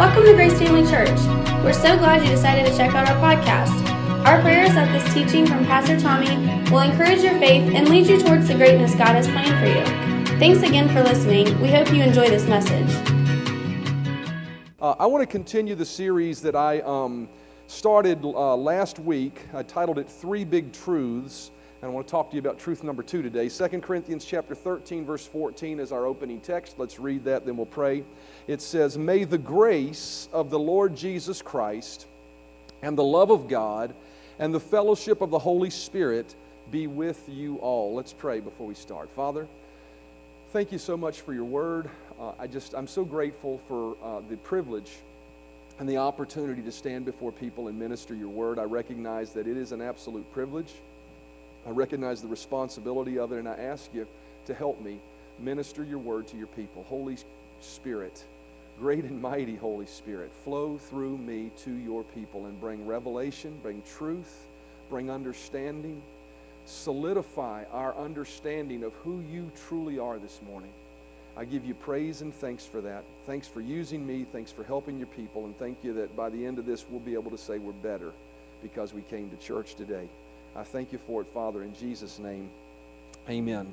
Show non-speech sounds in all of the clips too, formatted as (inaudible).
Welcome to Grace Family Church. We're so glad you decided to check out our podcast. Our prayer is that this teaching from Pastor Tommy will encourage your faith and lead you towards the greatness God has planned for you. Thanks again for listening. We hope you enjoy this message. Uh, I want to continue the series that I um, started uh, last week. I titled it Three Big Truths. And I want to talk to you about truth number two today. 2 Corinthians chapter 13, verse 14 is our opening text. Let's read that, then we'll pray. It says, May the grace of the Lord Jesus Christ and the love of God and the fellowship of the Holy Spirit be with you all. Let's pray before we start. Father, thank you so much for your word. Uh, I just, I'm so grateful for uh, the privilege and the opportunity to stand before people and minister your word. I recognize that it is an absolute privilege. I recognize the responsibility of it, and I ask you to help me minister your word to your people. Holy Spirit, great and mighty Holy Spirit, flow through me to your people and bring revelation, bring truth, bring understanding, solidify our understanding of who you truly are this morning. I give you praise and thanks for that. Thanks for using me. Thanks for helping your people. And thank you that by the end of this, we'll be able to say we're better because we came to church today. I thank you for it, Father, in Jesus' name. Amen.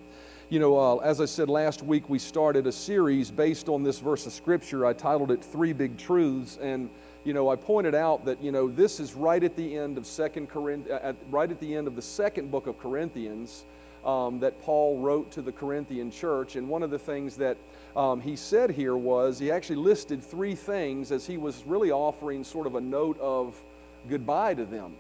You know, uh, as I said last week, we started a series based on this verse of Scripture. I titled it Three Big Truths. And, you know, I pointed out that, you know, this is right at the end of Second Corinthians, uh, right at the end of the second book of Corinthians um, that Paul wrote to the Corinthian church. And one of the things that um, he said here was he actually listed three things as he was really offering sort of a note of goodbye to them.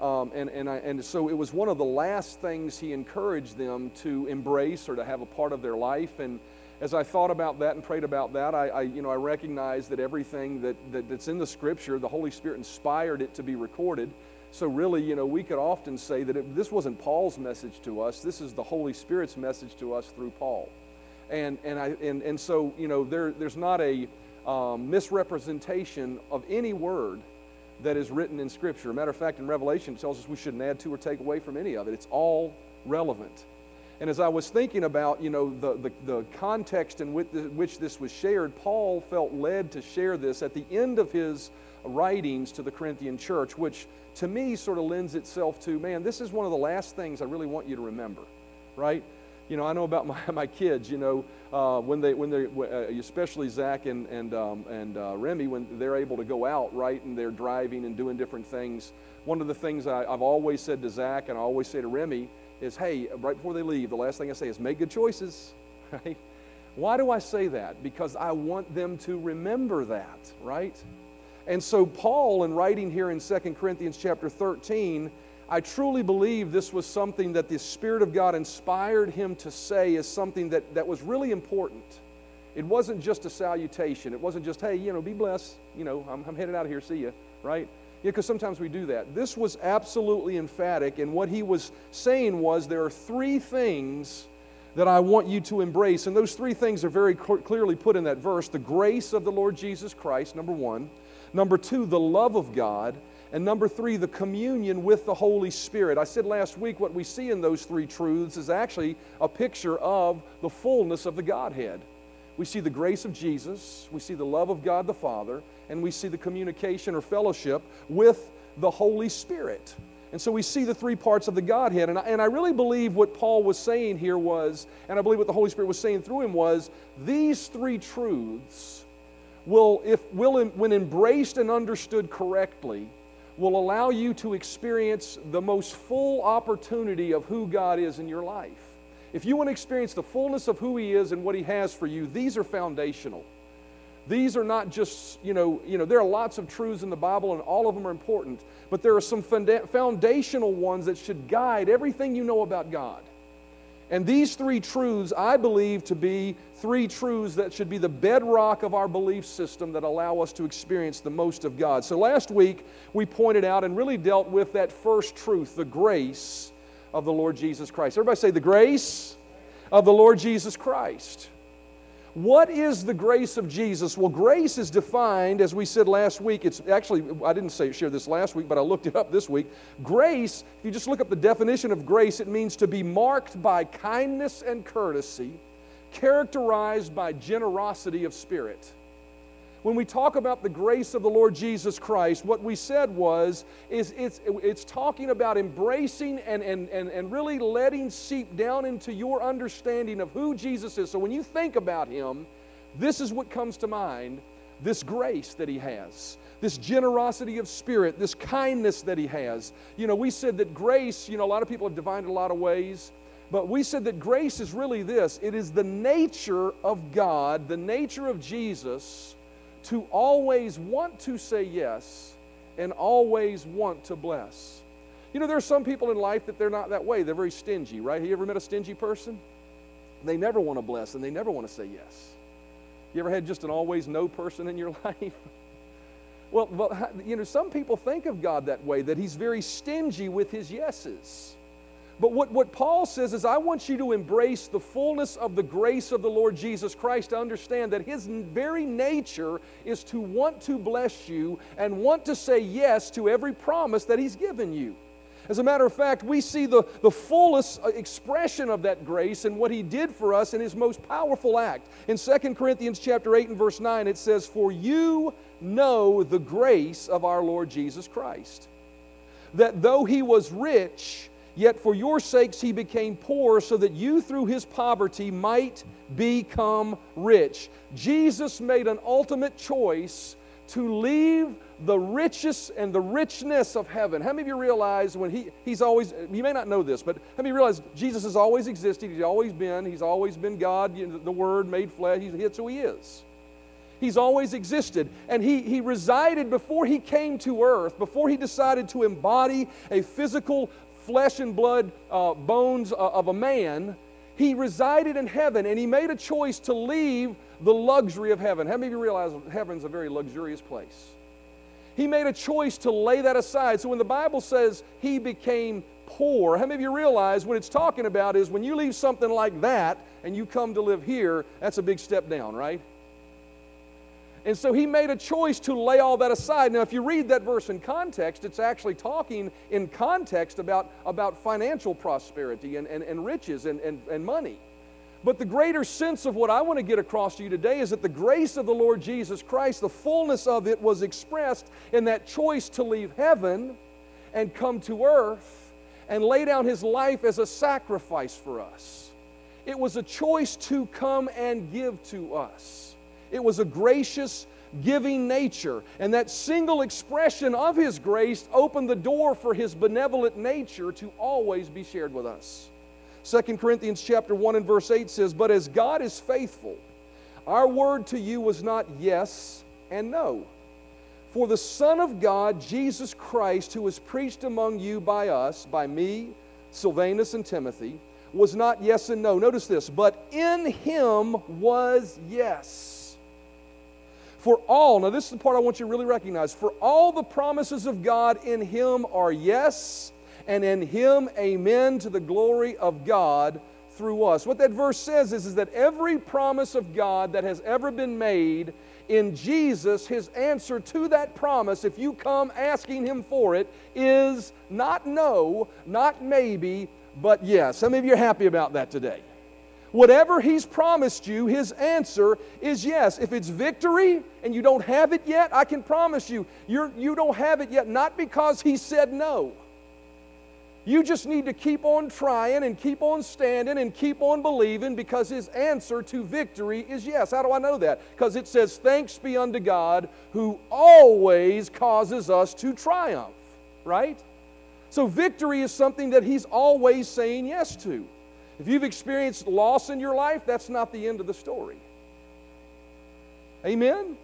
Um, and, and, I, and so it was one of the last things he encouraged them to embrace or to have a part of their life. And as I thought about that and prayed about that, I, I you know, I recognized that everything that, that, that's in the Scripture, the Holy Spirit inspired it to be recorded. So really, you know, we could often say that it, this wasn't Paul's message to us. This is the Holy Spirit's message to us through Paul. And, and, I, and, and so, you know, there, there's not a um, misrepresentation of any word that is written in Scripture. Matter of fact, in Revelation, it tells us we shouldn't add to or take away from any of it. It's all relevant. And as I was thinking about, you know, the, the, the context in which, which this was shared, Paul felt led to share this at the end of his writings to the Corinthian church, which to me sort of lends itself to, man, this is one of the last things I really want you to remember, right? You know, I know about (laughs) my, my kids, you know, uh, when they, when they, uh, especially Zach and, and, um, and uh, Remy, when they're able to go out, right, and they're driving and doing different things. One of the things I, I've always said to Zach and I always say to Remy is, hey, right before they leave, the last thing I say is make good choices, (laughs) right? Why do I say that? Because I want them to remember that, right? And so Paul, in writing here in 2 Corinthians chapter 13, I truly believe this was something that the Spirit of God inspired him to say as something that, that was really important. It wasn't just a salutation. It wasn't just, hey, you know, be blessed. You know, I'm, I'm headed out of here. See you, right? Yeah, because sometimes we do that. This was absolutely emphatic, and what he was saying was there are three things that I want you to embrace, and those three things are very clearly put in that verse the grace of the Lord Jesus Christ, number one. Number two, the love of God. And number three, the communion with the Holy Spirit. I said last week what we see in those three truths is actually a picture of the fullness of the Godhead. We see the grace of Jesus, we see the love of God the Father, and we see the communication or fellowship with the Holy Spirit. And so we see the three parts of the Godhead. And I, and I really believe what Paul was saying here was, and I believe what the Holy Spirit was saying through him was, these three truths will, if, will when embraced and understood correctly, will allow you to experience the most full opportunity of who God is in your life. If you want to experience the fullness of who He is and what He has for you, these are foundational. These are not just, you know, you know, there are lots of truths in the Bible and all of them are important, but there are some foundational ones that should guide everything you know about God. And these three truths, I believe to be three truths that should be the bedrock of our belief system that allow us to experience the most of God. So last week, we pointed out and really dealt with that first truth, the grace of the Lord Jesus Christ. Everybody say, the grace of the Lord Jesus Christ. What is the grace of Jesus? Well, grace is defined, as we said last week. It's actually, I didn't say share this last week, but I looked it up this week. Grace, if you just look up the definition of grace, it means to be marked by kindness and courtesy, characterized by generosity of spirit. When we talk about the grace of the Lord Jesus Christ, what we said was, is it's, it's talking about embracing and, and, and, and really letting seep down into your understanding of who Jesus is. So when you think about him, this is what comes to mind this grace that he has, this generosity of spirit, this kindness that he has. You know, we said that grace, you know, a lot of people have defined it a lot of ways. But we said that grace is really this it is the nature of God, the nature of Jesus, to always want to say yes and always want to bless. You know, there are some people in life that they're not that way. They're very stingy, right? Have you ever met a stingy person? They never want to bless and they never want to say yes. You ever had just an always no person in your (laughs) life? well, well, you know, some people think of God that way, that He's very stingy with His yeses. But what, what Paul says is, I want you to embrace the fullness of the grace of the Lord Jesus Christ to understand that His very nature is to want to bless you and want to say yes to every promise that He's given you. As a matter of fact, we see the, the fullest uh, expression of that grace and what he did for us in his most powerful act. In 2 Corinthians chapter 8 and verse 9, it says, For you know the grace of our Lord Jesus Christ, that though he was rich, Yet for your sakes he became poor, so that you through his poverty might become rich. Jesus made an ultimate choice to leave the richest and the richness of heaven. How many of you realize when he, he's always, you may not know this, but how many realize Jesus has always existed? He's always been. He's always been God, the Word made flesh. He's, who he is. He's always existed. And he, he resided before he came to earth, before he decided to embody a physical flesh and blood uh, bones uh, of a man, he resided in heaven and he made a choice to leave the luxury of heaven. How many of you realize heaven's a very luxurious place? He made a choice to lay that aside. So when the Bible says he became poor, how many of you realize what it's talking about is when you leave something like that and you come to live here, that's a big step down, right? And so he made a choice to lay all that aside. Now, if you read that verse in context, it's actually talking in context about, about financial prosperity and, and, and riches and, and, and money. But the greater sense of what I want to get across to you today is that the grace of the Lord Jesus Christ, the fullness of it was expressed in that choice to leave heaven and come to earth and lay down his life as a sacrifice for us. It was a choice to come and give to us. It was a gracious, giving nature. And that single expression of His grace opened the door for His benevolent nature to always be shared with us. 2 Corinthians chapter 1 and verse 8 says, But as God is faithful, our word to you was not yes and no. For the Son of God, Jesus Christ, who was preached among you by us, by me, Silvanus, and Timothy, was not yes and no. Notice this, but in him was yes for all, now this is the part I want you to really recognize. For all the promises of God in Him are yes, and in Him, amen, to the glory of God through us. What that verse says is, is that every promise of God that has ever been made in Jesus, His answer to that promise, if you come asking Him for it, is not no, not maybe, but yes. Some of you are happy about that today? Whatever He's promised you, His answer is yes. If it's victory and you don't have it yet, I can promise you, you're, you don't have it yet, not because He said no. You just need to keep on trying and keep on standing and keep on believing because His answer to victory is yes. How do I know that? Because it says, Thanks be unto God who always causes us to triumph, right? So victory is something that He's always saying yes to. If you've experienced loss in your life, that's not the end of the story. Amen?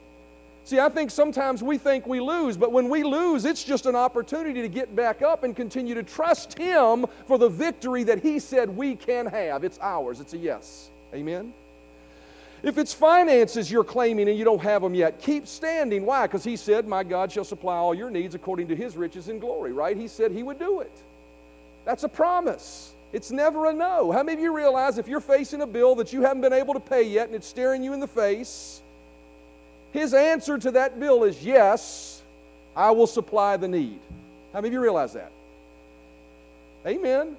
See, I think sometimes we think we lose, but when we lose, it's just an opportunity to get back up and continue to trust Him for the victory that He said we can have. It's ours, it's a yes. Amen? If it's finances you're claiming and you don't have them yet, keep standing. Why? Because He said, My God shall supply all your needs according to His riches and glory, right? He said He would do it. That's a promise. It's never a no. How many of you realize if you're facing a bill that you haven't been able to pay yet and it's staring you in the face, his answer to that bill is yes, I will supply the need. How many of you realize that? Amen.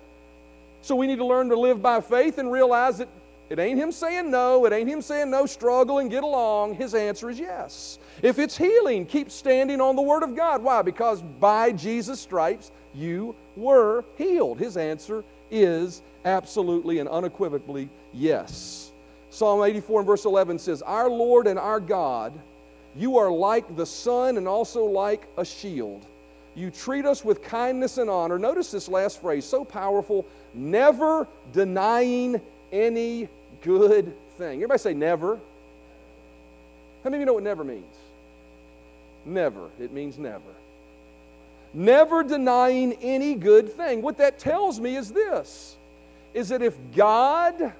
So we need to learn to live by faith and realize that It ain't him saying no. It ain't him saying no, struggle and get along. His answer is yes. If it's healing, keep standing on the Word of God. Why? Because by Jesus' stripes you were healed. His answer is absolutely and unequivocally yes. Psalm 84 and verse 11 says, Our Lord and our God, you are like the sun and also like a shield. You treat us with kindness and honor. Notice this last phrase, so powerful, never denying any good thing. Everybody say never. How many of you know what never means? Never. It means never. Never denying any good thing. What that tells me is this is that if God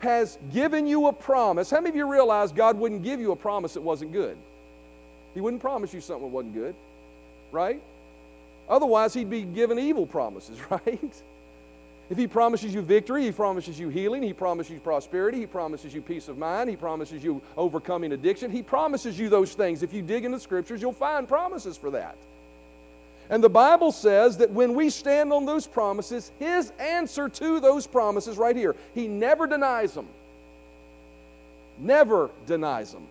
has given you a promise, how many of you realize God wouldn't give you a promise that wasn't good? He wouldn't promise you something that wasn't good, right? Otherwise, He'd be giving evil promises, (laughs) right? If He promises you victory, He promises you healing, He promises you prosperity, He promises you peace of mind, He promises you overcoming addiction, He promises you those things. If you dig in the Scriptures, you'll find promises for that. And the Bible says that when we stand on those promises, His answer to those promises, right here, He never denies them. Never denies them.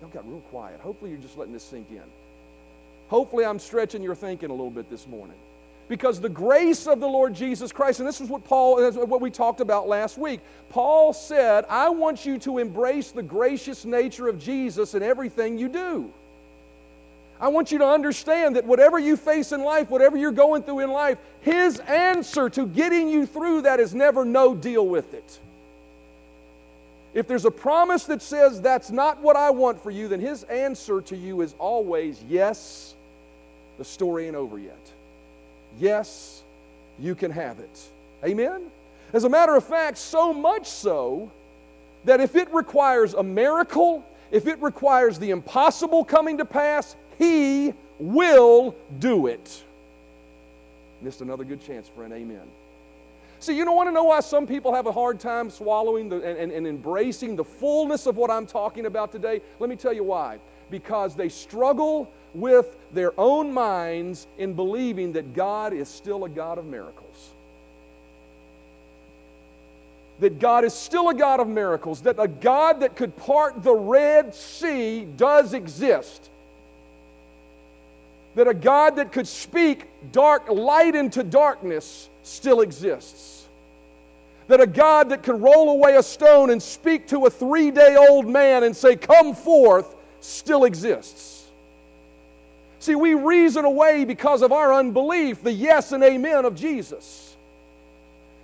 Y'all got real quiet. Hopefully, you're just letting this sink in. Hopefully, I'm stretching your thinking a little bit this morning because the grace of the Lord Jesus Christ, and this is what Paul, what we talked about last week. Paul said, I want you to embrace the gracious nature of Jesus in everything you do. I want you to understand that whatever you face in life, whatever you're going through in life, His answer to getting you through that is never no deal with it. If there's a promise that says that's not what I want for you, then His answer to you is always yes, the story ain't over yet. Yes, you can have it. Amen? As a matter of fact, so much so that if it requires a miracle, if it requires the impossible coming to pass, He will do it. Missed another good chance for an amen. See, you don't want to know why some people have a hard time swallowing the, and, and, and embracing the fullness of what I'm talking about today? Let me tell you why. Because they struggle with their own minds in believing that God is still a God of miracles. That God is still a God of miracles, that a God that could part the Red Sea does exist. That a God that could speak dark light into darkness still exists. That a God that could roll away a stone and speak to a three day old man and say, Come forth, still exists. See, we reason away because of our unbelief the yes and amen of Jesus.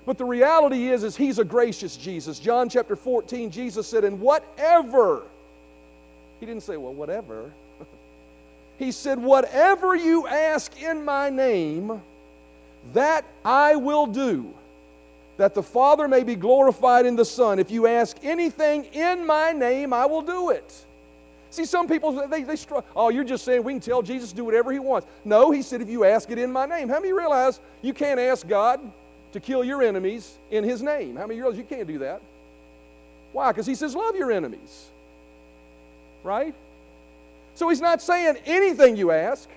But the reality is, is he's a gracious Jesus. John chapter 14, Jesus said, and whatever, he didn't say, well, whatever. He said, whatever you ask in my name, that I will do, that the Father may be glorified in the Son. If you ask anything in my name, I will do it. See, some people, they, they struggle. Oh, you're just saying we can tell Jesus to do whatever he wants. No, he said, if you ask it in my name. How many realize you can't ask God to kill your enemies in his name? How many realize you can't do that? Why? Because he says, love your enemies. Right? So he's not saying anything you ask.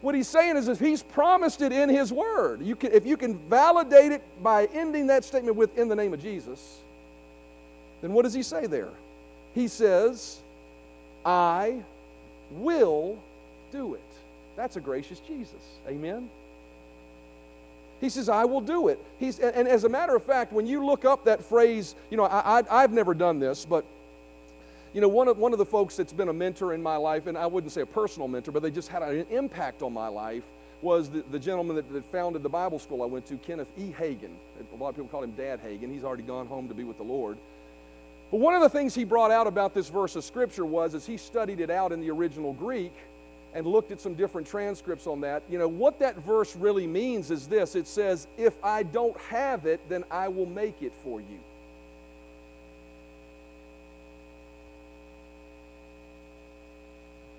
What he's saying is if he's promised it in his word, you can, if you can validate it by ending that statement with in the name of Jesus, then what does he say there? He says, I will do it. That's a gracious Jesus. Amen? He says, I will do it. He's, and, and as a matter of fact, when you look up that phrase, you know, I, I, I've never done this, but you know, one of, one of the folks that's been a mentor in my life, and I wouldn't say a personal mentor, but they just had an impact on my life, was the, the gentleman that, that, founded the Bible school I went to, Kenneth E. Hagin. A lot of people call him Dad Hagin. He's already gone home to be with the Lord. But one of the things he brought out about this verse of Scripture was as he studied it out in the original Greek and looked at some different transcripts on that, you know, what that verse really means is this it says, If I don't have it, then I will make it for you.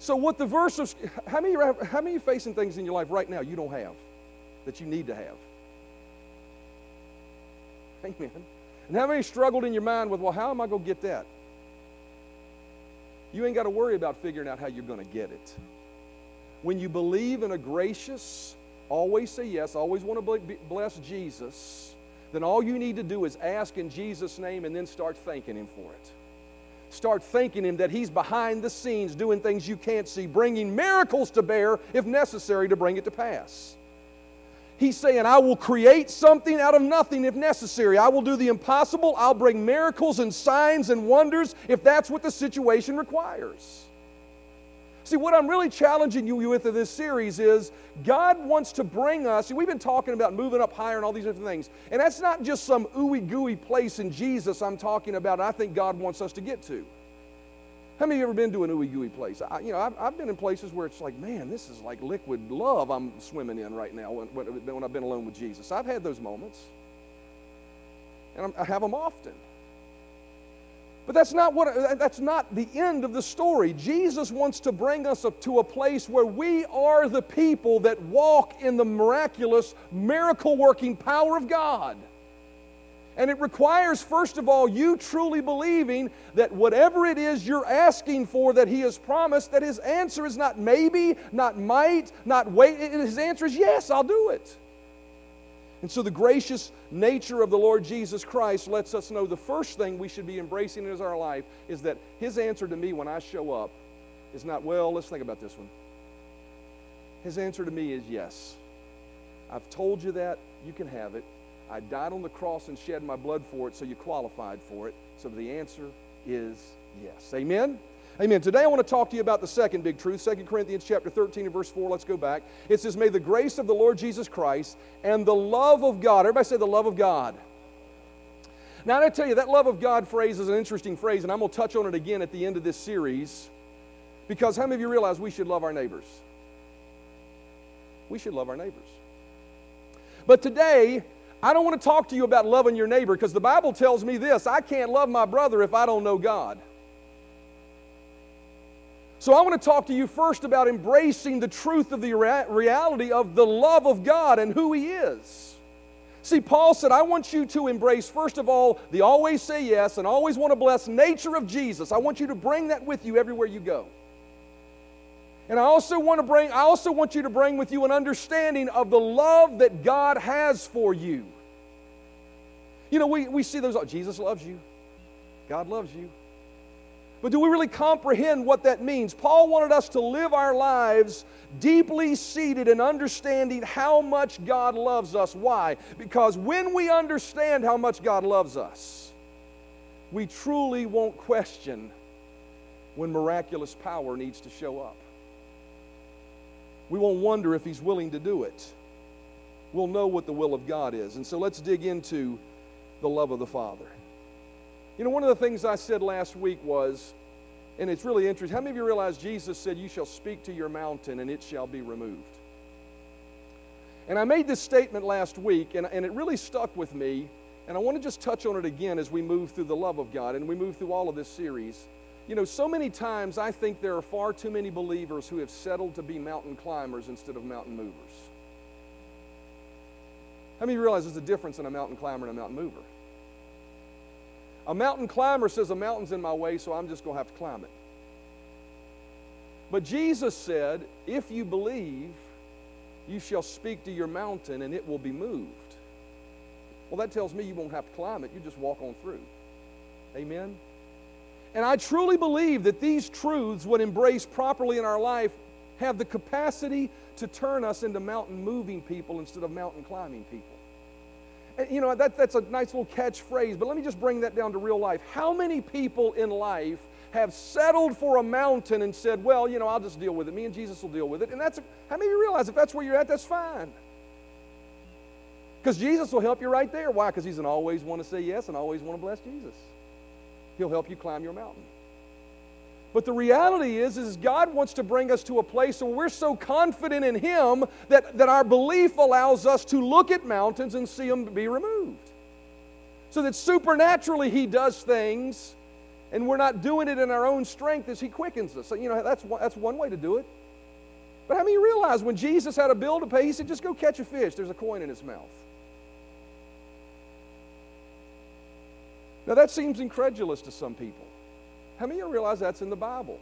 So, what the verse of how many how many facing things in your life right now you don't have that you need to have? Amen. And how many struggled in your mind with, well, how am I going to get that? You ain't got to worry about figuring out how you're going to get it. When you believe in a gracious, always say yes, always want to bless Jesus, then all you need to do is ask in Jesus' name and then start thanking Him for it. Start thanking Him that He's behind the scenes doing things you can't see, bringing miracles to bear if necessary to bring it to pass. He's saying, I will create something out of nothing if necessary. I will do the impossible. I'll bring miracles and signs and wonders if that's what the situation requires. See, what I'm really challenging you with in this series is God wants to bring us, see, we've been talking about moving up higher and all these different things. And that's not just some ooey gooey place in Jesus I'm talking about, I think God wants us to get to. How many of you ever been to an ooey gooey place? I, you know, I've, I've, been in places where it's like, man, this is like liquid love I'm swimming in right now when, when, when I've been alone with Jesus. I've had those moments, and I'm, I have them often. But that's not what that's not the end of the story. Jesus wants to bring us to a place where we are the people that walk in the miraculous miracle working power of God. And it requires, first of all, you truly believing that whatever it is you're asking for that He has promised, that His answer is not maybe, not might, not wait. His answer is yes, I'll do it. And so the gracious nature of the Lord Jesus Christ lets us know the first thing we should be embracing in our life is that His answer to me when I show up is not, well, let's think about this one. His answer to me is yes. I've told you that, you can have it. I died on the cross and shed my blood for it, so you qualified for it. So the answer is yes. Amen? Amen. Today I want to talk to you about the second big truth, 2 Corinthians chapter 13 and verse 4. Let's go back. It says, May the grace of the Lord Jesus Christ and the love of God, everybody say the love of God. Now, I tell you, that love of God phrase is an interesting phrase, and I'm going to touch on it again at the end of this series. Because how many of you realize we should love our neighbors? We should love our neighbors. But today, I don't want to talk to you about loving your neighbor because the Bible tells me this I can't love my brother if I don't know God. So I want to talk to you first about embracing the truth of the reality of the love of God and who He is. See, Paul said, I want you to embrace, first of all, the always say yes and always want to bless nature of Jesus. I want you to bring that with you everywhere you go. And I also want to bring, I also want you to bring with you an understanding of the love that God has for you. You know, we, we see those, oh, Jesus loves you. God loves you. But do we really comprehend what that means? Paul wanted us to live our lives deeply seated in understanding how much God loves us. Why? Because when we understand how much God loves us, we truly won't question when miraculous power needs to show up. We won't wonder if He's willing to do it. We'll know what the will of God is. And so let's dig into the love of the Father. You know, one of the things I said last week was, and it's really interesting, how many of you realize Jesus said, You shall speak to your mountain and it shall be removed? And I made this statement last week, and, and it really stuck with me. And I want to just touch on it again as we move through the love of God and we move through all of this series. You know, so many times I think there are far too many believers who have settled to be mountain climbers instead of mountain movers. How many of you realize there's a difference in a mountain climber and a mountain mover? A mountain climber says, A mountain's in my way, so I'm just going to have to climb it. But Jesus said, If you believe, you shall speak to your mountain and it will be moved. Well, that tells me you won't have to climb it, you just walk on through. Amen? And I truly believe that these truths, when embraced properly in our life, have the capacity to turn us into mountain moving people instead of mountain climbing people. You know, that, that's a nice little catchphrase, but let me just bring that down to real life. How many people in life have settled for a mountain and said, well, you know, I'll just deal with it. Me and Jesus will deal with it. And that's, a, how many of you realize if that's where you're at, that's fine? Because Jesus will help you right there. Why? Because He's an always want to say yes and always want to bless Jesus. He'll help you climb your mountain. But the reality is, is God wants to bring us to a place where we're so confident in Him that, that our belief allows us to look at mountains and see them be removed. So that supernaturally He does things and we're not doing it in our own strength as He quickens us. So, you know, that's that's one way to do it. But how many realize when Jesus had a bill to pay, He said, just go catch a fish. There's a coin in his mouth. Now, that seems incredulous to some people. How many of you realize that's in the Bible?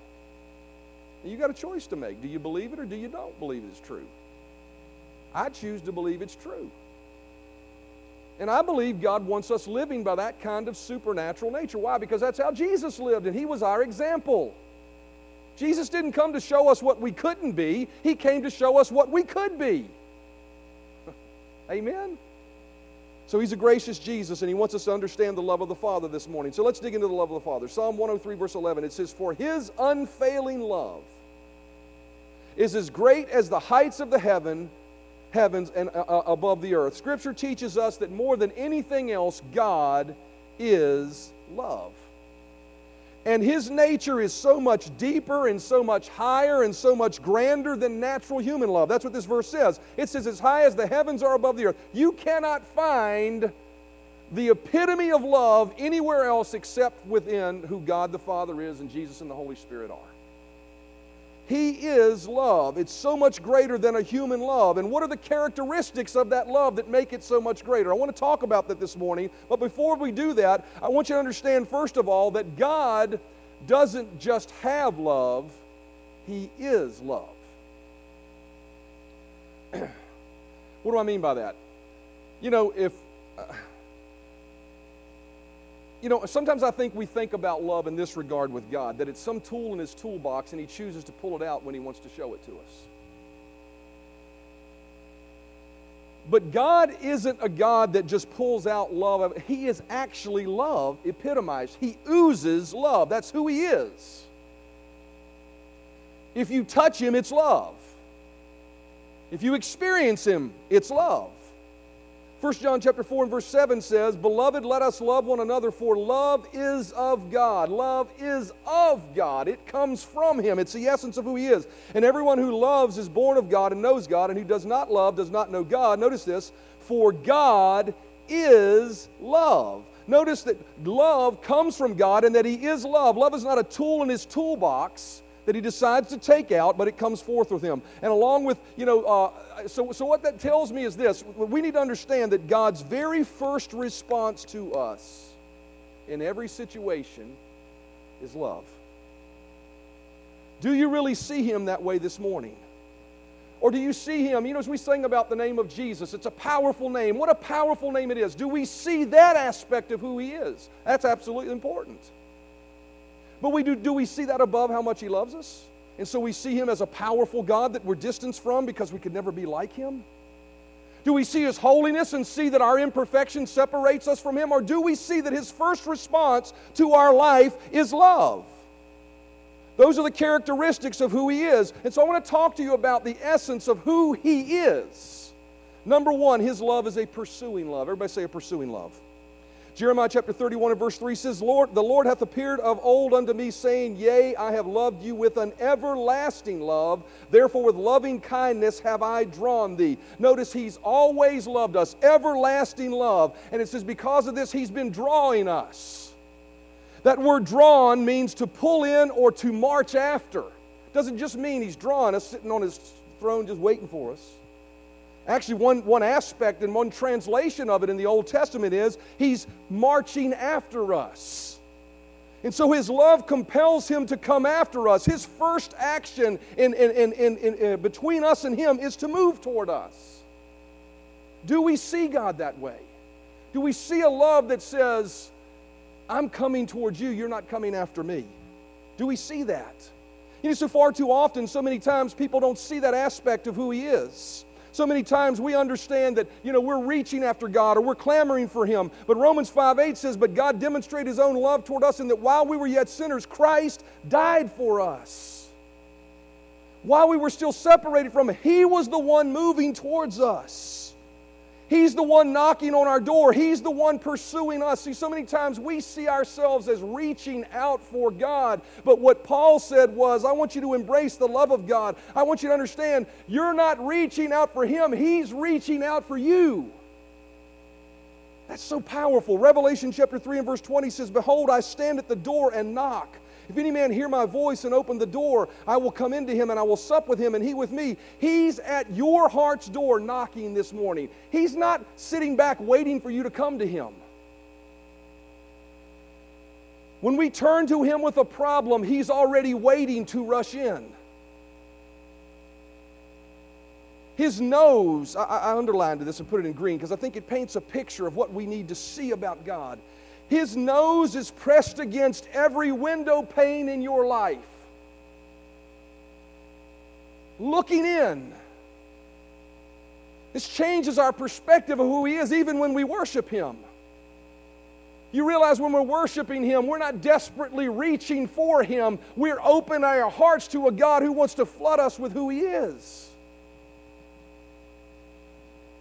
You got a choice to make. Do you believe it or do you don't believe it's true? I choose to believe it's true. And I believe God wants us living by that kind of supernatural nature. Why? Because that's how Jesus lived, and He was our example. Jesus didn't come to show us what we couldn't be, He came to show us what we could be. (laughs) Amen? So He's a gracious Jesus, and He wants us to understand the love of the Father this morning. So let's dig into the love of the Father. Psalm 103, verse 11, it says, For His unfailing love is as great as the heights of the heaven heavens and uh, uh, above the earth. Scripture teaches us that more than anything else, God is love. And his nature is so much deeper and so much higher and so much grander than natural human love. That's what this verse says. It says, as high as the heavens are above the earth. You cannot find the epitome of love anywhere else except within who God the Father is and Jesus and the Holy Spirit are. He is love. It's so much greater than a human love. And what are the characteristics of that love that make it so much greater? I want to talk about that this morning. But before we do that, I want you to understand, first of all, that God doesn't just have love, He is love. (clears throat) what do I mean by that? You know, if. Uh, you know, sometimes I think we think about love in this regard with God, that it's some tool in his toolbox and he chooses to pull it out when he wants to show it to us. But God isn't a God that just pulls out love. He is actually love epitomized. He oozes love. That's who He is. If you touch Him, it's love. If you experience Him, it's love. 1 John chapter 4 and verse 7 says, Beloved, let us love one another, for love is of God. Love is of God. It comes from Him. It's the essence of who He is. And everyone who loves is born of God and knows God, and who does not love does not know God. Notice this, for God is love. Notice that love comes from God and that He is love. Love is not a tool in His toolbox that he decides to take out, but it comes forth with him. And along with, you know, uh, so, so what that tells me is this we need to understand that God's very first response to us in every situation is love. Do you really see him that way this morning? Or do you see him? You know, as we sing about the name of Jesus, it's a powerful name. What a powerful name it is. Do we see that aspect of who he is? That's absolutely important. But we do, do we see that above how much He loves us? And so we see Him as a powerful God that we're distanced from because we could never be like Him? Do we see His holiness and see that our imperfection separates us from Him? Or do we see that His first response to our life is love? Those are the characteristics of who He is. And so I want to talk to you about the essence of who He is. Number one, His love is a pursuing love. Everybody say a pursuing love. Jeremiah chapter 31 and verse 3 says, Lord, the Lord hath appeared of old unto me, saying, Yea, I have loved you with an everlasting love. Therefore, with loving kindness have I drawn thee. Notice he's always loved us, everlasting love. And it says, because of this, he's been drawing us. That word drawn means to pull in or to march after. Doesn't just mean he's drawing us, sitting on his throne just waiting for us. Actually, one, one aspect and one translation of it in the Old Testament is he's marching after us. And so his love compels him to come after us. His first action in, in, in, in, uh, between us and him is to move toward us. Do we see God that way? Do we see a love that says, I'm coming towards you, you're not coming after me? Do we see that? You know, so far too often, so many times, people don't see that aspect of who he is. So many times we understand that, you know, we're reaching after God or we're clamoring for Him. But Romans 5 8 says, But God demonstrated His own love toward us in that while we were yet sinners, Christ died for us. While we were still separated from Him, He was the one moving towards us. He's the one knocking on our door. He's the one pursuing us. See, so many times we see ourselves as reaching out for God. But what Paul said was, I want you to embrace the love of God. I want you to understand you're not reaching out for Him, He's reaching out for you. That's so powerful. Revelation chapter 3 and verse 20 says, Behold, I stand at the door and knock. If any man hear my voice and open the door, I will come into him and I will sup with him and he with me. He's at your heart's door knocking this morning. He's not sitting back waiting for you to come to him. When we turn to him with a problem, he's already waiting to rush in. His nose, I, I underlined this and put it in green because I think it paints a picture of what we need to see about God. His nose is pressed against every window pane in your life, looking in. This changes our perspective of who He is even when we worship Him. You realize when we're worshiping Him, we're not desperately reaching for Him. We're opening our hearts to a God who wants to flood us with who He is.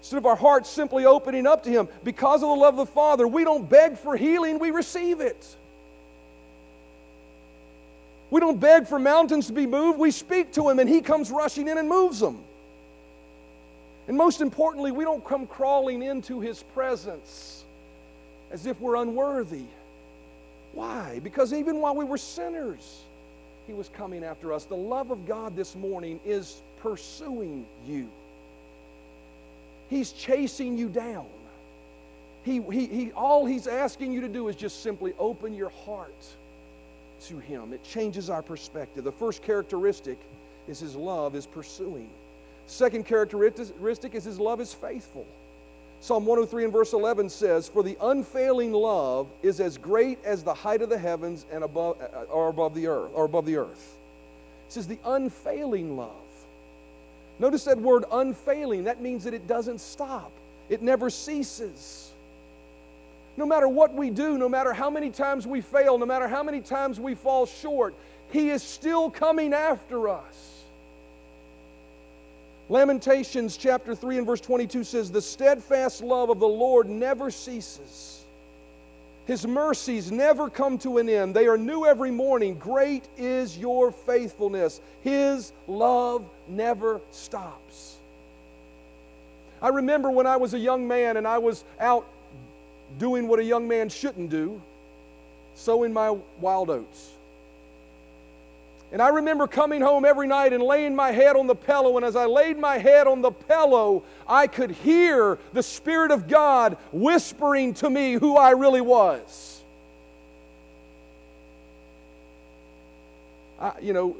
Instead of our hearts simply opening up to Him, because of the love of the Father, we don't beg for healing, we receive it. We don't beg for mountains to be moved, we speak to Him and He comes rushing in and moves them. And most importantly, we don't come crawling into His presence as if we're unworthy. Why? Because even while we were sinners, He was coming after us. The love of God this morning is pursuing you. He's chasing you down. He, he, he, all he's asking you to do is just simply open your heart to him. It changes our perspective. The first characteristic is his love is pursuing. Second characteristic is his love is faithful. Psalm 103 and verse 11 says, For the unfailing love is as great as the height of the heavens and above, uh, uh, or above the earth, or above the earth. It says the unfailing love. Notice that word unfailing. That means that it doesn't stop, it never ceases. No matter what we do, no matter how many times we fail, no matter how many times we fall short, He is still coming after us. Lamentations chapter 3 and verse 22 says, The steadfast love of the Lord never ceases. His mercies never come to an end. They are new every morning. Great is your faithfulness. His love never stops. I remember when I was a young man and I was out doing what a young man shouldn't do, sowing my wild oats. And I remember coming home every night and laying my head on the pillow. And as I laid my head on the pillow, I could hear the Spirit of God whispering to me who I really was. I, you know,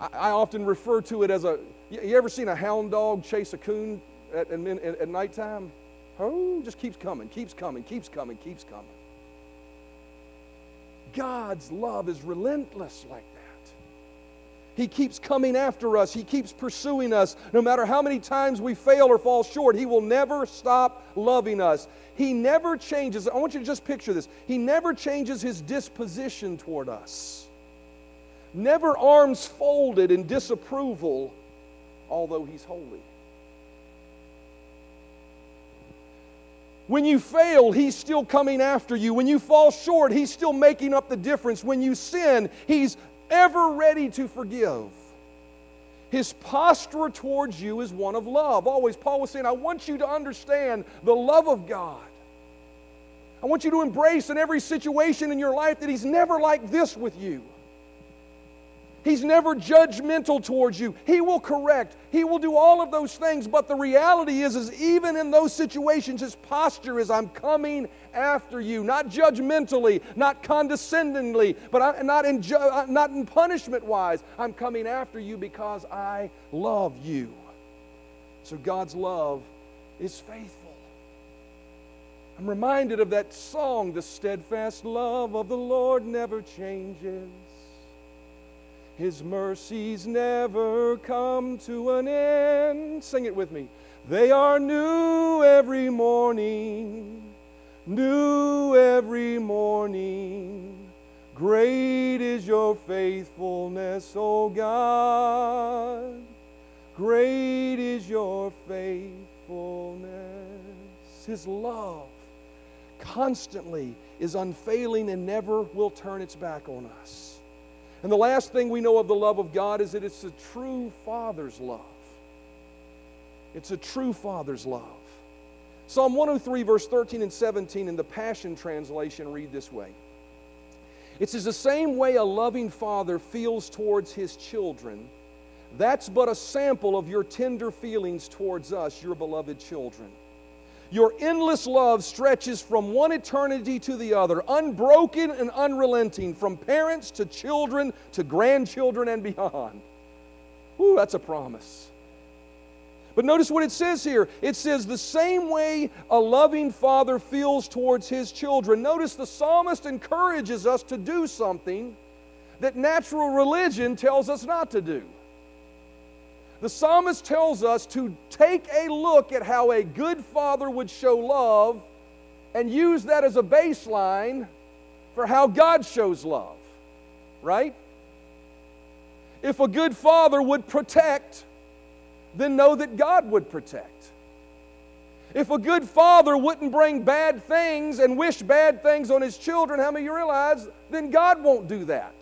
I, I often refer to it as a. You ever seen a hound dog chase a coon at, at, at nighttime? Oh, just keeps coming, keeps coming, keeps coming, keeps coming. God's love is relentless like. He keeps coming after us. He keeps pursuing us. No matter how many times we fail or fall short, He will never stop loving us. He never changes. I want you to just picture this. He never changes His disposition toward us. Never arms folded in disapproval, although He's holy. When you fail, He's still coming after you. When you fall short, He's still making up the difference. When you sin, He's ever ready to forgive. His posture towards you is one of love. Always, Paul was saying, I want you to understand the love of God. I want you to embrace in every situation in your life that He's never like this with you. He's never judgmental towards you. He will correct. He will do all of those things. But the reality is, is even in those situations, his posture is, I'm coming after you. Not judgmentally, not condescendingly, but I, not in, ju- uh, not in punishment wise. I'm coming after you because I love you. So God's love is faithful. I'm reminded of that song, The Steadfast Love of the Lord Never Changes. His mercies never come to an end. Sing it with me. They are new every morning, new every morning. Great is your faithfulness, O God. Great is your faithfulness. His love constantly is unfailing and never will turn its back on us. And the last thing we know of the love of God is that it's a true Father's love. It's a true Father's love. Psalm 103, verse 13 and 17 in the Passion Translation read this way It says, The same way a loving father feels towards his children, that's but a sample of your tender feelings towards us, your beloved children. Your endless love stretches from one eternity to the other, unbroken and unrelenting, from parents to children to grandchildren and beyond. Ooh, that's a promise. But notice what it says here. It says, the same way a loving father feels towards his children. Notice the psalmist encourages us to do something that natural religion tells us not to do. The psalmist tells us to take a look at how a good father would show love and use that as a baseline for how God shows love, right? If a good father would protect, then know that God would protect. If a good father wouldn't bring bad things and wish bad things on his children, how many of you realize then God won't do that?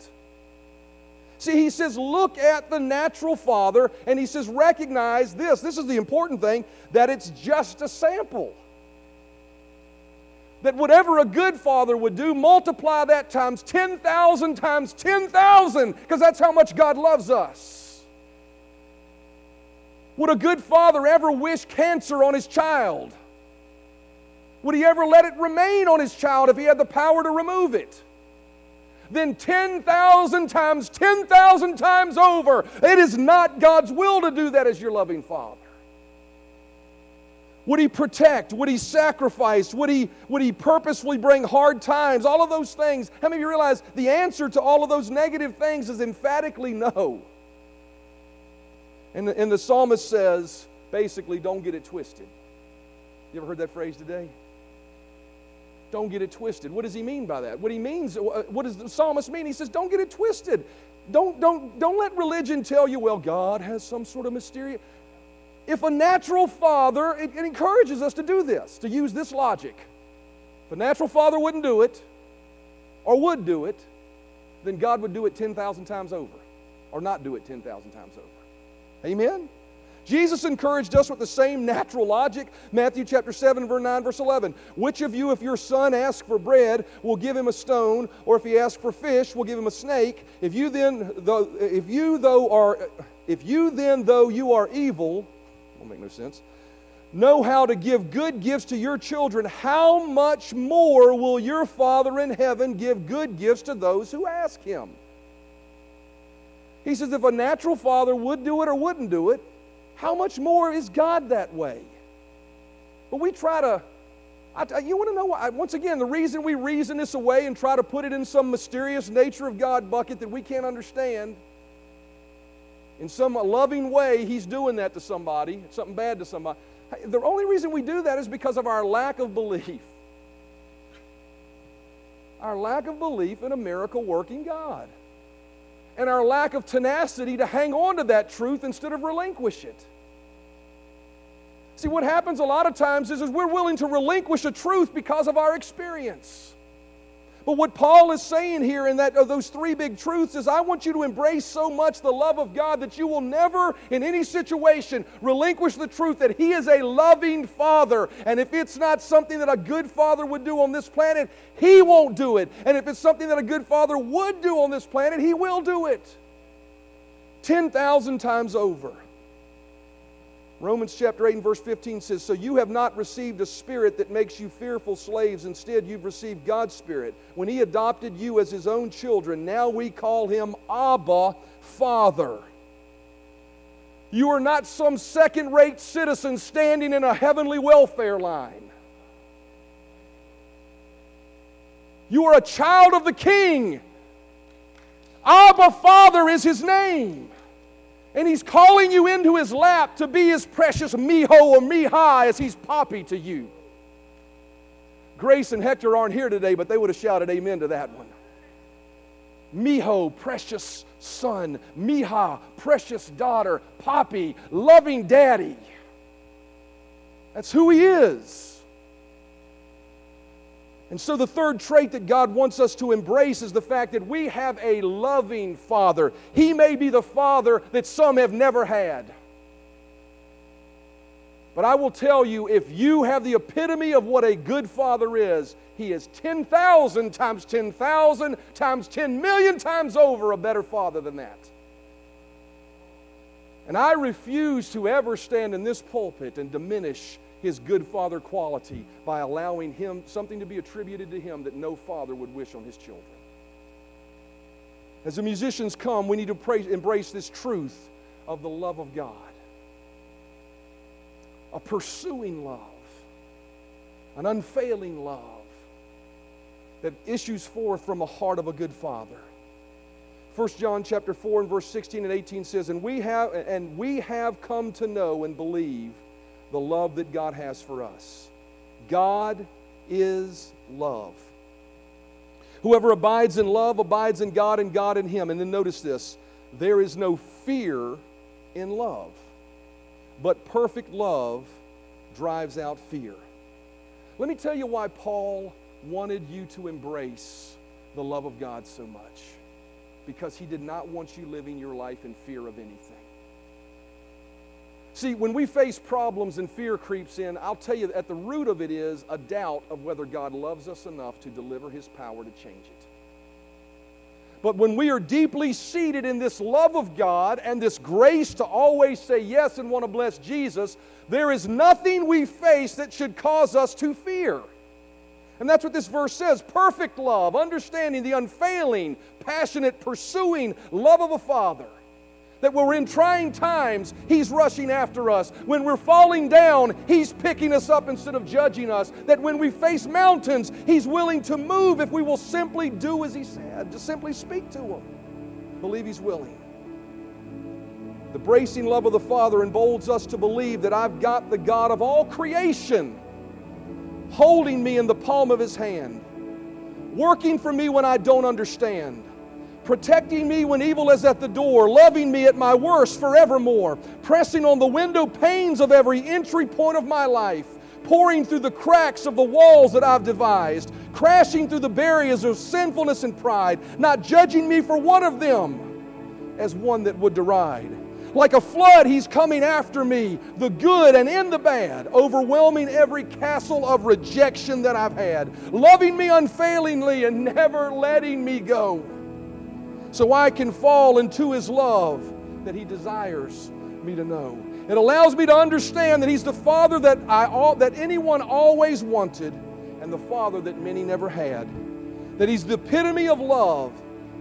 See, he says, look at the natural father, and he says, recognize this. This is the important thing that it's just a sample. That whatever a good father would do, multiply that times 10,000 times 10,000, because that's how much God loves us. Would a good father ever wish cancer on his child? Would he ever let it remain on his child if he had the power to remove it? Then 10,000 times, 10,000 times over. It is not God's will to do that as your loving Father. Would he protect? Would he sacrifice? Would he, would he purposefully bring hard times? All of those things. How many of you realize the answer to all of those negative things is emphatically no? And the, and the psalmist says, basically, don't get it twisted. You ever heard that phrase today? Don't get it twisted. What does he mean by that? What he means, uh, what does the psalmist mean? He says, don't get it twisted. Don't, don't, don't let religion tell you, well, God has some sort of mysterious. If a natural father, it, it encourages us to do this, to use this logic. If a natural father wouldn't do it, or would do it, then God would do it 10,000 times over, or not do it 10,000 times over. Amen? Jesus encouraged us with the same natural logic. Matthew chapter 7, verse 9, verse 11. Which of you, if your son asks for bread, will give him a stone, or if he asks for fish, will give him a snake? If you then, though, if you though are, if you then, though you are evil, will make no sense, know how to give good gifts to your children, how much more will your Father in heaven give good gifts to those who ask him? He says, if a natural father would do it or wouldn't do it, how much more is God that way? But we try to, I, you want to know why? Once again, the reason we reason this away and try to put it in some mysterious nature of God bucket that we can't understand, in some loving way, He's doing that to somebody, something bad to somebody. The only reason we do that is because of our lack of belief. Our lack of belief in a miracle working God and our lack of tenacity to hang on to that truth instead of relinquish it. See, what happens a lot of times is, is we're willing to relinquish a truth because of our experience. But what Paul is saying here in that, those three big truths is I want you to embrace so much the love of God that you will never, in any situation, relinquish the truth that He is a loving Father. And if it's not something that a good Father would do on this planet, He won't do it. And if it's something that a good Father would do on this planet, He will do it. 10,000 times over. Romans chapter 8 and verse 15 says, So you have not received a spirit that makes you fearful slaves. Instead, you've received God's spirit. When He adopted you as His own children, now we call Him Abba, Father. You are not some second rate citizen standing in a heavenly welfare line. You are a child of the King. Abba, Father is His name. And he's calling you into his lap to be his precious mijo or mija as he's Poppy to you. Grace and Hector aren't here today, but they would have shouted amen to that one. mijo, precious son. mija, precious daughter. Poppy, loving daddy. That's who he is. And so, the third trait that God wants us to embrace is the fact that we have a loving Father. He may be the Father that some have never had. But I will tell you if you have the epitome of what a good Father is, He is 10,000 times 10,000 times 10 million times over a better Father than that. And I refuse to ever stand in this pulpit and diminish his good father quality by allowing him something to be attributed to him that no father would wish on his children. As the musicians come, we need to embrace this truth of the love of God. a pursuing love, an unfailing love that issues forth from the heart of a good father. 1 John chapter 4 and verse 16 and 18 says, and we, have, and we have come to know and believe the love that God has for us. God is love. Whoever abides in love abides in God and God in him. And then notice this there is no fear in love, but perfect love drives out fear. Let me tell you why Paul wanted you to embrace the love of God so much because he did not want you living your life in fear of anything. See, when we face problems and fear creeps in, I'll tell you at the root of it is a doubt of whether God loves us enough to deliver his power to change it. But when we are deeply seated in this love of God and this grace to always say yes and want to bless Jesus, there is nothing we face that should cause us to fear. And that's what this verse says perfect love, understanding the unfailing, passionate, pursuing love of a father. That we're in trying times, He's rushing after us. When we're falling down, He's picking us up instead of judging us. That when we face mountains, He's willing to move if we will simply do as He said, just simply speak to Him. Believe He's willing. The bracing love of the Father emboldens us to believe that I've got the God of all creation holding me in the palm of his hand, working for me when I don't understand, protecting me when evil is at the door, loving me at my worst forevermore, pressing on the window panes of every entry point of my life, pouring through the cracks of the walls that I've devised, crashing through the barriers of sinfulness and pride, not judging me for one of them as one that would deride like a flood, He's coming after me, the good and in the bad, overwhelming every castle of rejection that I've had, loving me unfailingly and never letting me go. So I can fall into His love that He desires me to know. It allows me to understand that He's the Father that, I, that anyone always wanted and the Father that many never had. That He's the epitome of love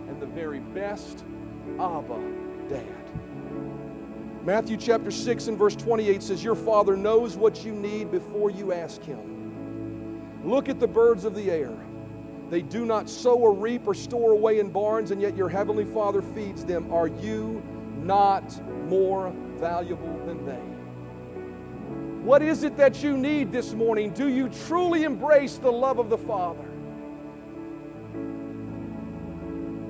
and the very best Abba Dad. Matthew chapter 6 and verse 28 says, Your Father knows what you need before you ask Him. Look at the birds of the air. They do not sow or reap or store away in barns, and yet your heavenly Father feeds them. Are you not more valuable than they? What is it that you need this morning? Do you truly embrace the love of the Father?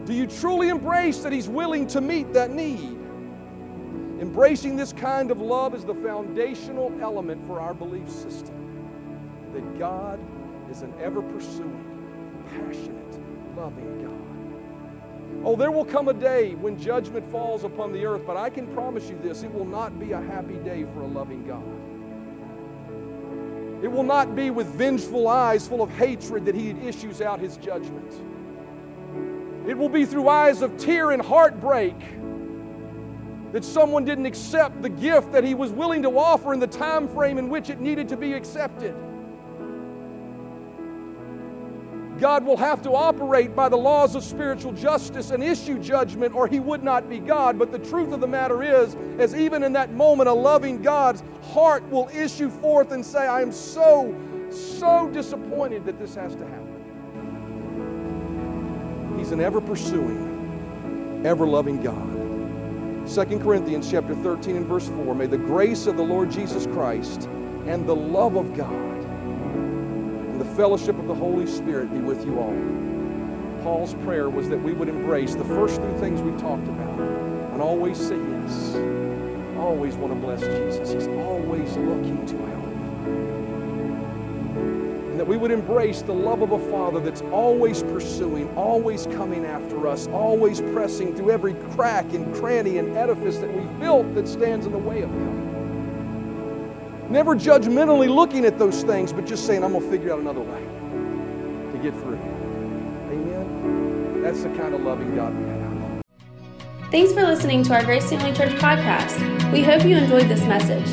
Do you truly embrace that He's willing to meet that need? Embracing this kind of love is the foundational element for our belief system that God is an ever pursuing, passionate, loving God. Oh, there will come a day when judgment falls upon the earth, but I can promise you this it will not be a happy day for a loving God. It will not be with vengeful eyes full of hatred that He issues out His judgment. It will be through eyes of tear and heartbreak that someone didn't accept the gift that he was willing to offer in the time frame in which it needed to be accepted. God will have to operate by the laws of spiritual justice and issue judgment, or he would not be God. But the truth of the matter is, as even in that moment, a loving God's heart will issue forth and say, I am so, so disappointed that this has to happen. He's an ever pursuing, ever loving God. 2 Corinthians chapter 13 and verse 4 May the grace of the Lord Jesus Christ and the love of God fellowship of the Holy Spirit be with you all. Paul's prayer was that we would embrace the first three things we talked about and always say yes. Always want to bless Jesus. He's always looking to help And that we would embrace the love of a Father that's always pursuing, always coming after us, always pressing through every crack and cranny and edifice that we've built that stands in the way of Him. Never judgmentally looking at those things, but just saying, I'm going to figure out another way to get through. Amen? That's the kind of loving God we have. Thanks for listening to our Grace Family Church podcast. We hope you enjoyed this message.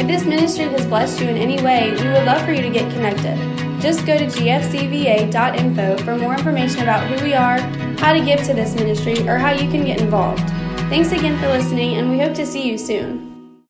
If this ministry has blessed you in any way, we would love for you to get connected. Just go to gfcva.info for more information about who we are, how to give to this ministry, or how you can get involved. Thanks again for listening, and we hope to see you soon.